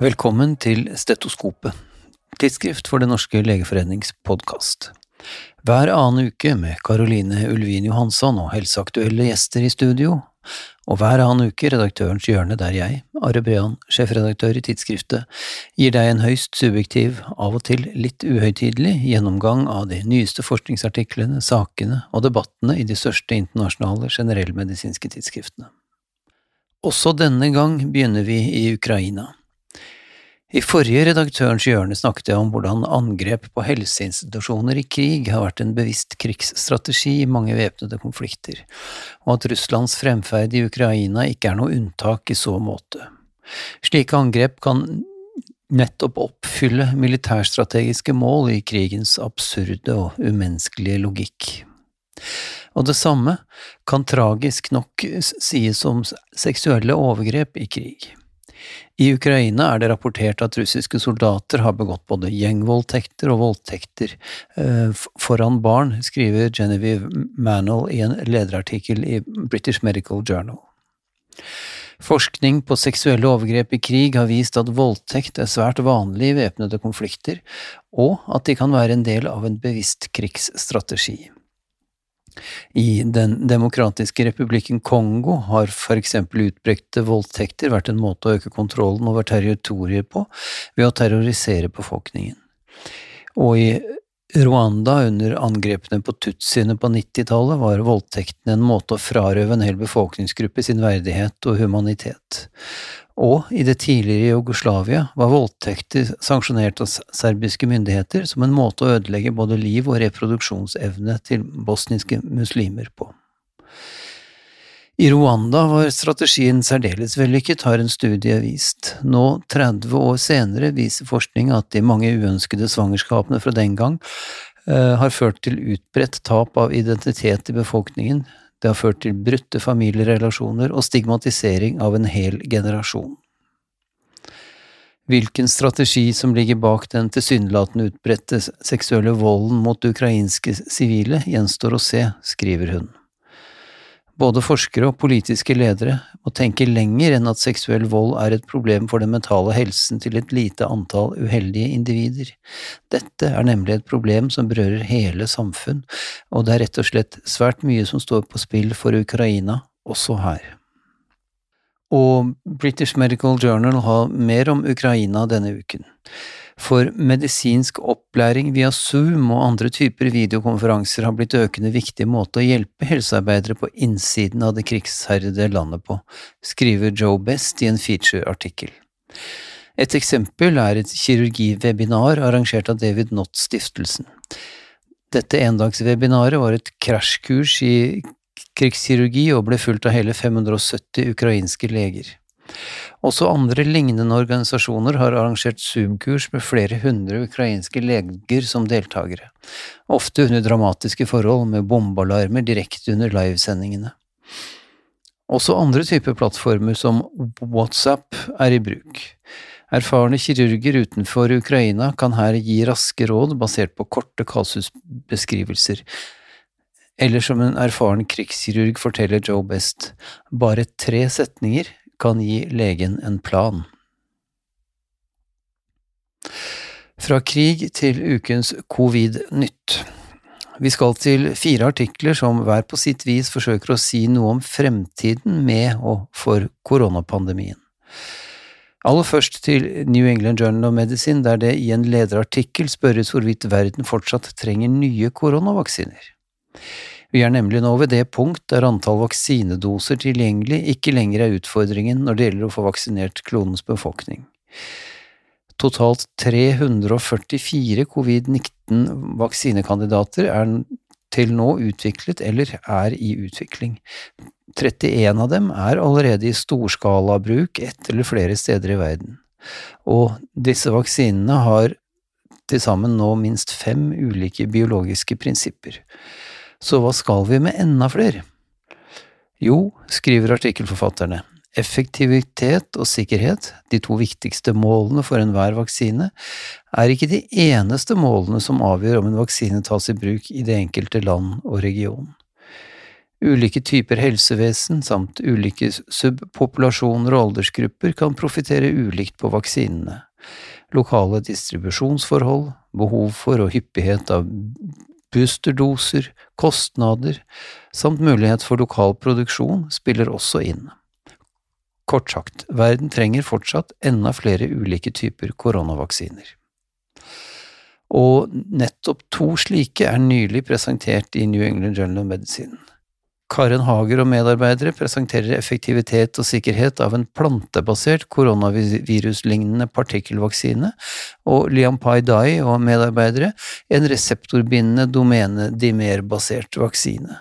Velkommen til Stetoskopet, tidsskrift for Den norske legeforenings podkast. Hver annen uke med Caroline Ulvin Johansson og helseaktuelle gjester i studio, og hver annen uke Redaktørens hjørne der jeg, Are Brean, sjefredaktør i tidsskriftet, gir deg en høyst subjektiv, av og til litt uhøytidelig, gjennomgang av de nyeste forskningsartiklene, sakene og debattene i de største internasjonale generellmedisinske tidsskriftene. Også denne gang begynner vi i Ukraina. I forrige Redaktørens hjørne snakket jeg om hvordan angrep på helseinstitusjoner i krig har vært en bevisst krigsstrategi i mange væpnede konflikter, og at Russlands fremferd i Ukraina ikke er noe unntak i så måte. Slike angrep kan nettopp oppfylle militærstrategiske mål i krigens absurde og umenneskelige logikk. Og det samme kan tragisk nok sies om seksuelle overgrep i krig. I Ukraina er det rapportert at russiske soldater har begått både gjengvoldtekter og voldtekter eh, foran barn, skriver Genevieve Manel i en lederartikkel i British Medical Journal. Forskning på seksuelle overgrep i krig har vist at voldtekt er svært vanlig i væpnede konflikter, og at de kan være en del av en bevisst krigsstrategi. I Den demokratiske republikken Kongo har for eksempel utbrekte voldtekter vært en måte å øke kontrollen over territoriet på ved å terrorisere befolkningen. Og i Rwanda under angrepene på tutsiene på 90-tallet var voldtektene en måte å frarøve en hel befolkningsgruppe sin verdighet og humanitet. Og i det tidligere Jugoslavia var voldtekter sanksjonert av serbiske myndigheter som en måte å ødelegge både liv og reproduksjonsevne til bosniske muslimer på. I Rwanda var strategien særdeles vellykket, har en studie vist. Nå, 30 år senere, viser forskning at de mange uønskede svangerskapene fra den gang uh, har ført til utbredt tap av identitet i befolkningen, det har ført til brutte familierelasjoner og stigmatisering av en hel generasjon. Hvilken strategi som ligger bak den tilsynelatende utbredte seksuelle volden mot ukrainske sivile, gjenstår å se, skriver hun. Både forskere og politiske ledere må tenke lenger enn at seksuell vold er et problem for den mentale helsen til et lite antall uheldige individer. Dette er nemlig et problem som berører hele samfunn, og det er rett og slett svært mye som står på spill for Ukraina, også her. Og British Medical Journal har mer om Ukraina denne uken for medisinsk opplæring via Zoom og andre typer videokonferanser har blitt økende viktig måte å hjelpe helsearbeidere på innsiden av det krigsherjede landet på, skriver Joe Best i en feature-artikkel. Et eksempel er et kirurgiwebinar arrangert av David Nott-stiftelsen. Dette endagswebinaret var et krasjkurs i krigskirurgi og ble fulgt av hele 570 ukrainske leger. Også andre lignende organisasjoner har arrangert Zoom-kurs med flere hundre ukrainske leger som deltakere, ofte under dramatiske forhold med bombealarmer direkte under livesendingene. Også andre typer plattformer som WhatsApp er i bruk. Erfarne kirurger utenfor Ukraina kan her gi raske råd basert på korte kasusbeskrivelser, eller som en erfaren krigskirurg forteller Joe Best, bare tre setninger kan gi legen en plan. Fra krig til ukens covid-nytt. Vi skal til fire artikler som hver på sitt vis forsøker å si noe om fremtiden med og for koronapandemien. Aller først til New England Journal of Medicine, der det i en lederartikkel spørres hvorvidt verden fortsatt trenger nye koronavaksiner. Vi er nemlig nå ved det punkt der antall vaksinedoser tilgjengelig ikke lenger er utfordringen når det gjelder å få vaksinert klonens befolkning. Totalt 344 covid-19 vaksinekandidater er til nå utviklet eller er i utvikling. 31 av dem er allerede i storskalabruk ett eller flere steder i verden, og disse vaksinene har til sammen nå minst fem ulike biologiske prinsipper. Så hva skal vi med enda flere? Jo, skriver artikkelforfatterne, effektivitet og sikkerhet, de to viktigste målene for enhver vaksine, er ikke de eneste målene som avgjør om en vaksine tas i bruk i det enkelte land og region. Ulike typer helsevesen samt ulike subpopulasjoner og aldersgrupper kan profitere ulikt på vaksinene. Lokale distribusjonsforhold, behov for og hyppighet av boosterdoser, kostnader samt mulighet for lokal produksjon spiller også inn. Kort sagt, verden trenger fortsatt enda flere ulike typer koronavaksiner. Og nettopp to slike er nylig presentert i New England Journal of Medicine. Karen Hager og medarbeidere presenterer effektivitet og sikkerhet av en plantebasert koronaviruslignende partikkelvaksine, og Liam Pai Dai og medarbeidere en reseptorbindende domene-dimer-basert vaksine.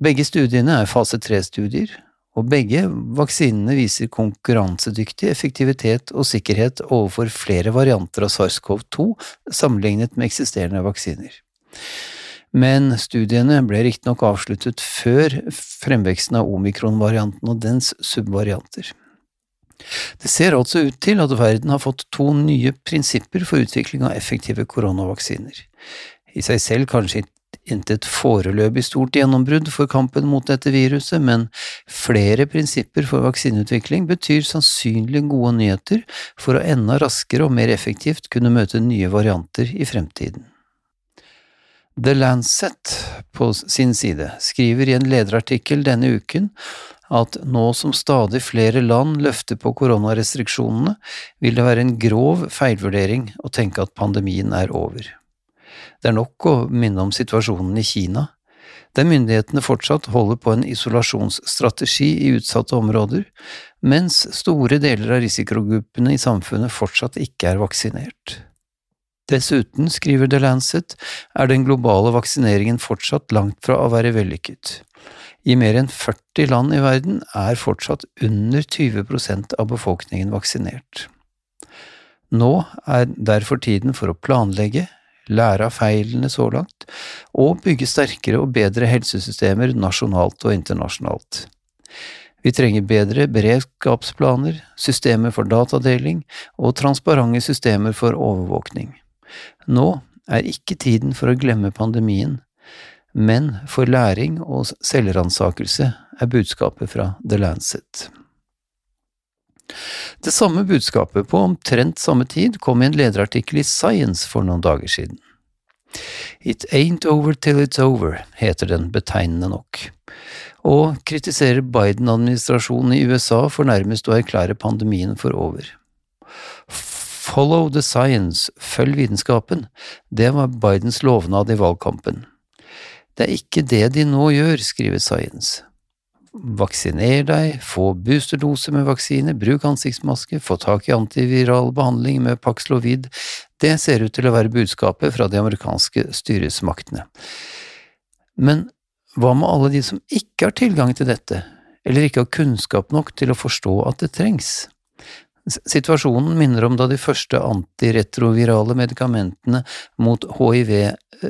Begge studiene er fase tre-studier, og begge vaksinene viser konkurransedyktig effektivitet og sikkerhet overfor flere varianter av SARS-CoV-2 sammenlignet med eksisterende vaksiner men studiene ble riktignok avsluttet før fremveksten av omikron-varianten og dens subvarianter. Det ser altså ut til at verden har fått to nye prinsipper for utvikling av effektive koronavaksiner. I seg selv kanskje intet foreløpig stort gjennombrudd for kampen mot dette viruset, men flere prinsipper for vaksineutvikling betyr sannsynlig gode nyheter for å enda raskere og mer effektivt kunne møte nye varianter i fremtiden. The Lancet på sin side skriver i en lederartikkel denne uken at nå som stadig flere land løfter på koronarestriksjonene, vil det være en grov feilvurdering å tenke at pandemien er over. Det er nok å minne om situasjonen i Kina, der myndighetene fortsatt holder på en isolasjonsstrategi i utsatte områder, mens store deler av risikogruppene i samfunnet fortsatt ikke er vaksinert. Dessuten, skriver The Lancet, er den globale vaksineringen fortsatt langt fra å være vellykket. I mer enn 40 land i verden er fortsatt under 20% av befolkningen vaksinert. Nå er derfor tiden for å planlegge, lære av feilene så langt, og bygge sterkere og bedre helsesystemer nasjonalt og internasjonalt. Vi trenger bedre beredskapsplaner, systemer for datadeling og transparente systemer for overvåkning. Nå er ikke tiden for å glemme pandemien, men for læring og selvransakelse er budskapet fra The Lancet. Det samme budskapet på omtrent samme tid kom i en lederartikkel i Science for noen dager siden. It ain't over till it's over, heter den betegnende nok, og kritiserer Biden-administrasjonen i USA for nærmest å erklære pandemien for over. Follow the science, følg vitenskapen, det var Bidens lovnad i valgkampen. Det er ikke det de nå gjør, skriver Science. Vaksiner deg, få boosterdose med vaksine, bruk ansiktsmaske, få tak i antiviral behandling med Paxlovid, det ser ut til å være budskapet fra de amerikanske styresmaktene. Men hva med alle de som ikke har tilgang til dette, eller ikke har kunnskap nok til å forstå at det trengs? Situasjonen minner om da de første antiretrovirale medikamentene mot hiv-viruset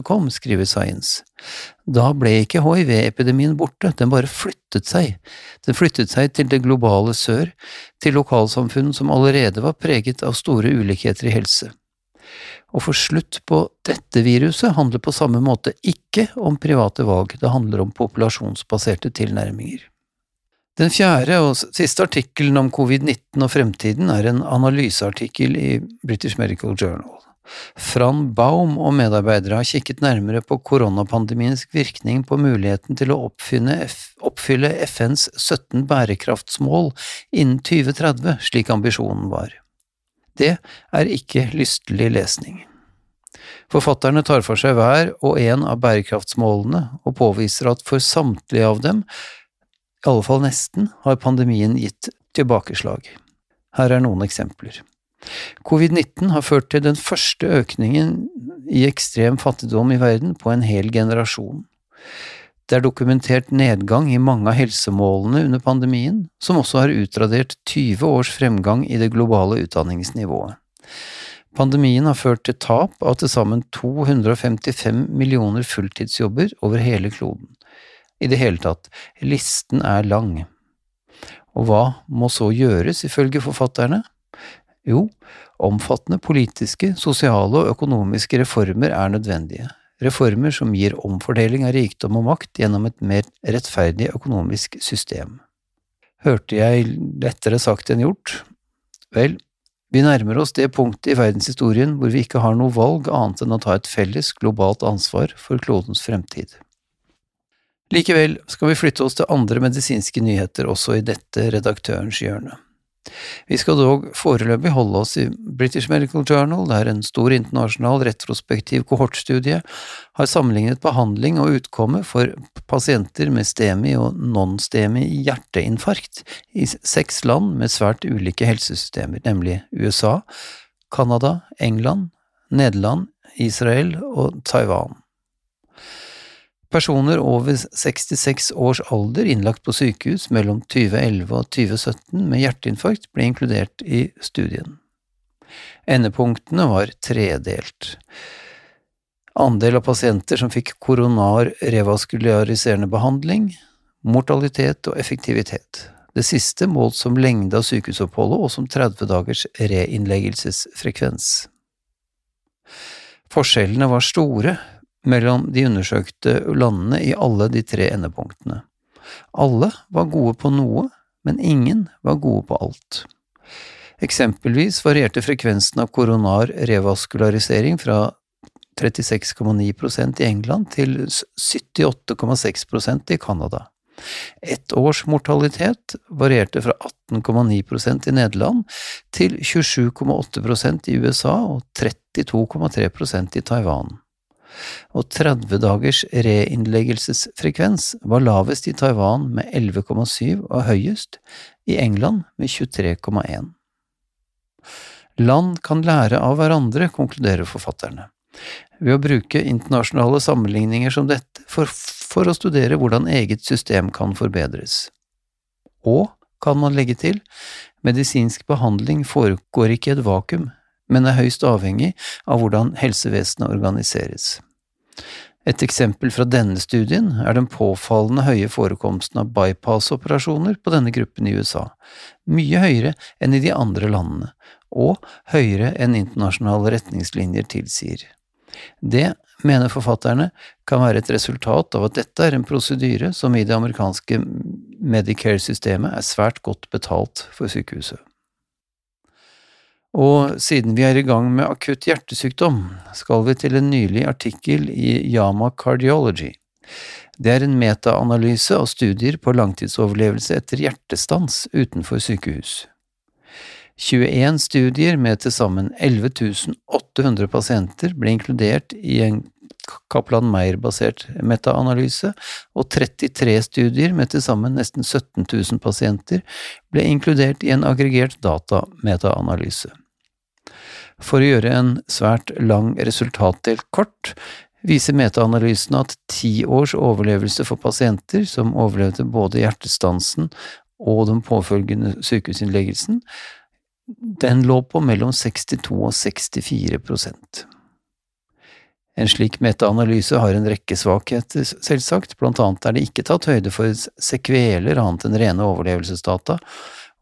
eh, kom, skriver Science. Da ble ikke hiv-epidemien borte, den bare flyttet seg. Den flyttet seg til det globale sør, til lokalsamfunn som allerede var preget av store ulikheter i helse. Å få slutt på dette viruset handler på samme måte ikke om private valg, det handler om populasjonsbaserte tilnærminger. Den fjerde og siste artikkelen om covid-19 og fremtiden er en analyseartikkel i British Medical Journal. Fran Baum og medarbeidere har kikket nærmere på koronapandemiens virkning på muligheten til å oppfylle FNs 17 bærekraftsmål innen 2030, slik ambisjonen var. Det er ikke lystelig lesning. Forfatterne tar for seg hver og en av bærekraftsmålene og påviser at for samtlige av dem i alle fall nesten, har pandemien gitt tilbakeslag. Her er noen eksempler. Covid-19 har ført til den første økningen i ekstrem fattigdom i verden på en hel generasjon. Det er dokumentert nedgang i mange av helsemålene under pandemien, som også har utradert 20 års fremgang i det globale utdanningsnivået. Pandemien har ført til tap av til sammen 255 millioner fulltidsjobber over hele kloden. I det hele tatt, listen er lang. Og hva må så gjøres, ifølge forfatterne? Jo, omfattende politiske, sosiale og økonomiske reformer er nødvendige. reformer som gir omfordeling av rikdom og makt gjennom et mer rettferdig økonomisk system. Hørte jeg lettere sagt enn gjort? Vel, vi nærmer oss det punktet i verdenshistorien hvor vi ikke har noe valg annet enn å ta et felles globalt ansvar for klodens fremtid. Likevel skal vi flytte oss til andre medisinske nyheter også i dette redaktørens hjørne. Vi skal dog foreløpig holde oss i British Medical Journal, der en stor internasjonal retrospektiv kohortstudie har sammenlignet behandling og utkomme for pasienter med STEMI og non-STEMI hjerteinfarkt i seks land med svært ulike helsesystemer, nemlig USA, Canada, England, Nederland, Israel og Taiwan. Personer over 66 års alder innlagt på sykehus mellom 2011 og 2017 med hjerteinfarkt ble inkludert i studien. Endepunktene var tredelt. Andel av pasienter som fikk koronar revaskulariserende behandling, mortalitet og effektivitet. Det siste målt som lengde av sykehusoppholdet og som 30 dagers reinnleggelsesfrekvens. Forskjellene var store, mellom de undersøkte landene i alle de tre endepunktene. Alle var gode på noe, men ingen var gode på alt. Eksempelvis varierte frekvensen av koronar revaskularisering fra 36,9% i England til 78,6% i Canada. Ett års mortalitet varierte fra 18,9% i Nederland til 27,8% i USA og 32,3% i Taiwan og 30 dagers reinnleggelsesfrekvens var lavest i Taiwan med 11,7 og høyest i England med 23,1. Land kan lære av hverandre, konkluderer forfatterne, ved å bruke internasjonale sammenligninger som dette for, for å studere hvordan eget system kan forbedres. Og, kan man legge til, medisinsk behandling foregår ikke i et vakuum, men er høyst avhengig av hvordan helsevesenet organiseres. Et eksempel fra denne studien er den påfallende høye forekomsten av bypass-operasjoner på denne gruppen i USA, mye høyere enn i de andre landene, og høyere enn internasjonale retningslinjer tilsier. Det, mener forfatterne, kan være et resultat av at dette er en prosedyre som i det amerikanske Medicare-systemet er svært godt betalt for sykehuset. Og siden vi er i gang med akutt hjertesykdom, skal vi til en nylig artikkel i Yama Cardiology. Det er en metaanalyse av studier på langtidsoverlevelse etter hjertestans utenfor sykehus. 21 studier med til sammen 11 800 pasienter ble inkludert i en Kaplan-Meier-basert metaanalyse, og 33 studier med til sammen nesten 17 000 pasienter ble inkludert i en aggregert data-metaanalyse. For å gjøre en svært lang resultatdel kort, viser metaanalysen at ti års overlevelse for pasienter som overlevde både hjertestansen og den påfølgende sykehusinnleggelsen, den lå på mellom 62 og 64 prosent. En slik metaanalyse har en rekke svakheter, selvsagt, blant annet er det ikke tatt høyde for sekveler annet enn rene overlevelsesdata,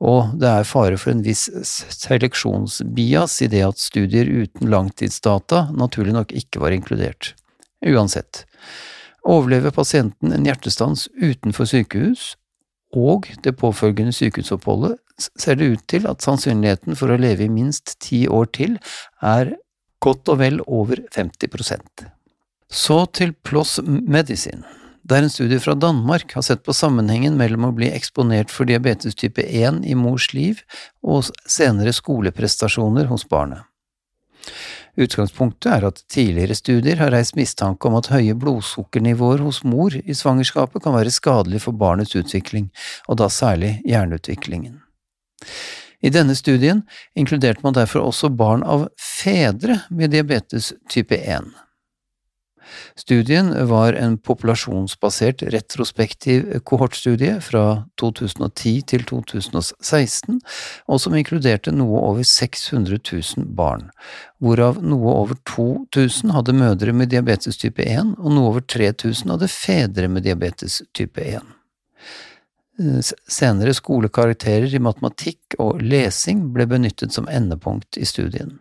og det er fare for en viss seleksjonsbias i det at studier uten langtidsdata naturlig nok ikke var inkludert. Uansett, overlever pasienten en hjertestans utenfor sykehus og det påfølgende sykehusoppholdet, ser det ut til at sannsynligheten for å leve i minst ti år til er godt og vel over 50% Så til PLOS Medicine der en studie fra Danmark har sett på sammenhengen mellom å bli eksponert for diabetes type 1 i mors liv og senere skoleprestasjoner hos barnet. Utgangspunktet er at tidligere studier har reist mistanke om at høye blodsukkernivåer hos mor i svangerskapet kan være skadelig for barnets utvikling, og da særlig hjerneutviklingen. I denne studien inkluderte man derfor også barn av fedre med diabetes type 1. Studien var en populasjonsbasert retrospektiv kohortstudie fra 2010 til 2016, og som inkluderte noe over 600 000 barn, hvorav noe over 2000 hadde mødre med diabetes type 1, og noe over 3000 hadde fedre med diabetes type 1. Senere skolekarakterer i matematikk og lesing ble benyttet som endepunkt i studien.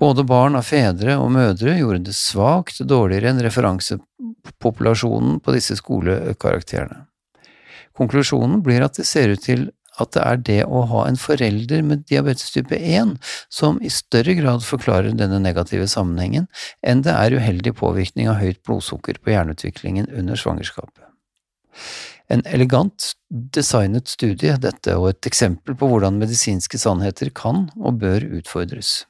Både barn av fedre og mødre gjorde det svakt dårligere enn referansepopulasjonen på disse skolekarakterene. Konklusjonen blir at det ser ut til at det er det å ha en forelder med diabetes type 1 som i større grad forklarer denne negative sammenhengen, enn det er uheldig påvirkning av høyt blodsukker på hjerneutviklingen under svangerskapet. En elegant designet studie, dette, og et eksempel på hvordan medisinske sannheter kan og bør utfordres.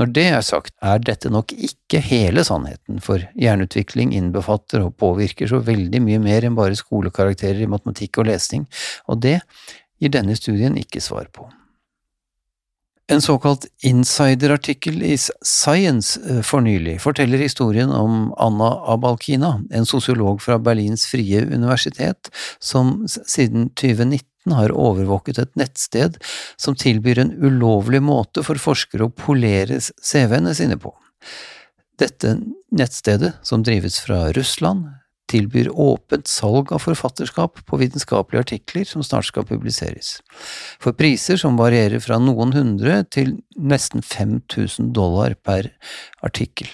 Når det er sagt, er dette nok ikke hele sannheten, for hjerneutvikling innbefatter og påvirker så veldig mye mer enn bare skolekarakterer i matematikk og lesning, og det gir denne studien ikke svar på. En såkalt insiderartikkel i Science eh, for nylig forteller historien om Anna Abalkina, en sosiolog fra Berlins frie universitet, som siden 2019 har overvåket et nettsted som tilbyr en ulovlig måte for forskere å polere CV-ene sine på. Dette nettstedet, som drives fra Russland, tilbyr åpent salg av forfatterskap på vitenskapelige artikler som snart skal publiseres, for priser som varierer fra noen hundre til nesten 5000 dollar per artikkel.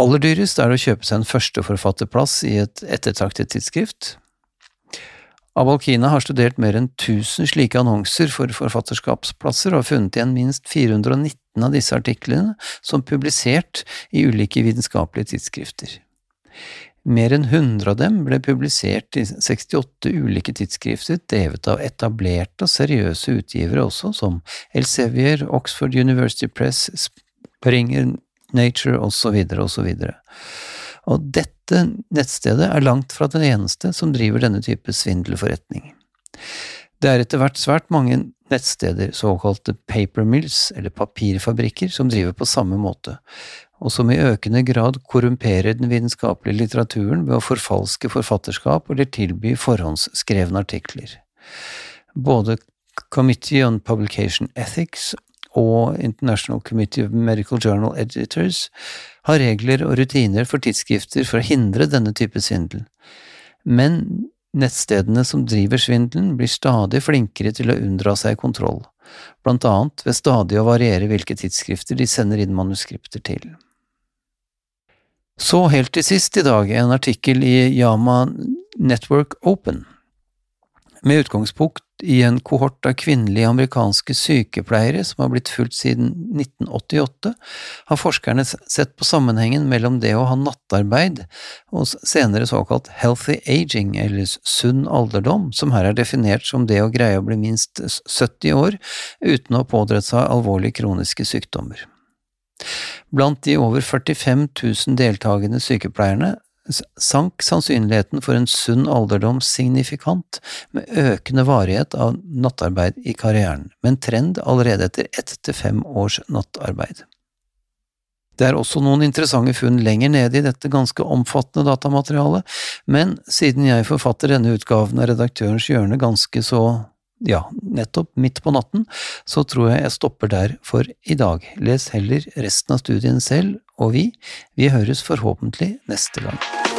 Aller dyrest er det å kjøpe seg en førsteforfatterplass i et ettertraktet tidsskrift, Abalkina har studert mer enn 1000 slike annonser for forfatterskapsplasser og har funnet igjen minst 419 av disse artiklene som publisert i ulike vitenskapelige tidsskrifter. Mer enn 100 av dem ble publisert i 68 ulike tidsskrifter drevet av etablerte og seriøse utgivere også, som Elsevier, Oxford University Press, Springer, Nature osv. osv. Og dette nettstedet er langt fra det eneste som driver denne type svindelforretning. Det er etter hvert svært mange nettsteder, såkalte paper mills, eller papirfabrikker, som driver på samme måte, og som i økende grad korrumperer den vitenskapelige litteraturen ved å forfalske forfatterskap eller tilby forhåndsskrevne artikler. Både Committee on Publication Ethics og International Committee of Medical Journal Editors har regler og rutiner for tidsskrifter for å hindre denne type svindel. Men nettstedene som driver svindelen, blir stadig flinkere til å unndra seg kontroll, blant annet ved stadig å variere hvilke tidsskrifter de sender inn manuskripter til. Så helt til sist i dag en artikkel i Yama Network Open. Med utgangspunkt i en kohort av kvinnelige amerikanske sykepleiere som har blitt fulgt siden 1988, har forskerne sett på sammenhengen mellom det å ha nattarbeid og senere såkalt healthy aging, eller sunn alderdom, som her er definert som det å greie å bli minst 70 år uten å ha pådratt seg alvorlige kroniske sykdommer. Blant de over 45 000 deltakende sykepleierne sank sannsynligheten for en sunn alderdom signifikant, med økende varighet av nattarbeid i karrieren, med en trend allerede etter ett til fem års nattarbeid. Det er også noen interessante funn lenger nede i dette ganske omfattende datamaterialet, men siden jeg forfatter denne utgaven av Redaktørens hjørne ganske så ja, nettopp midt på natten, så tror jeg jeg stopper der for i dag. Les heller resten av studien selv, og vi, vi høres forhåpentlig neste gang.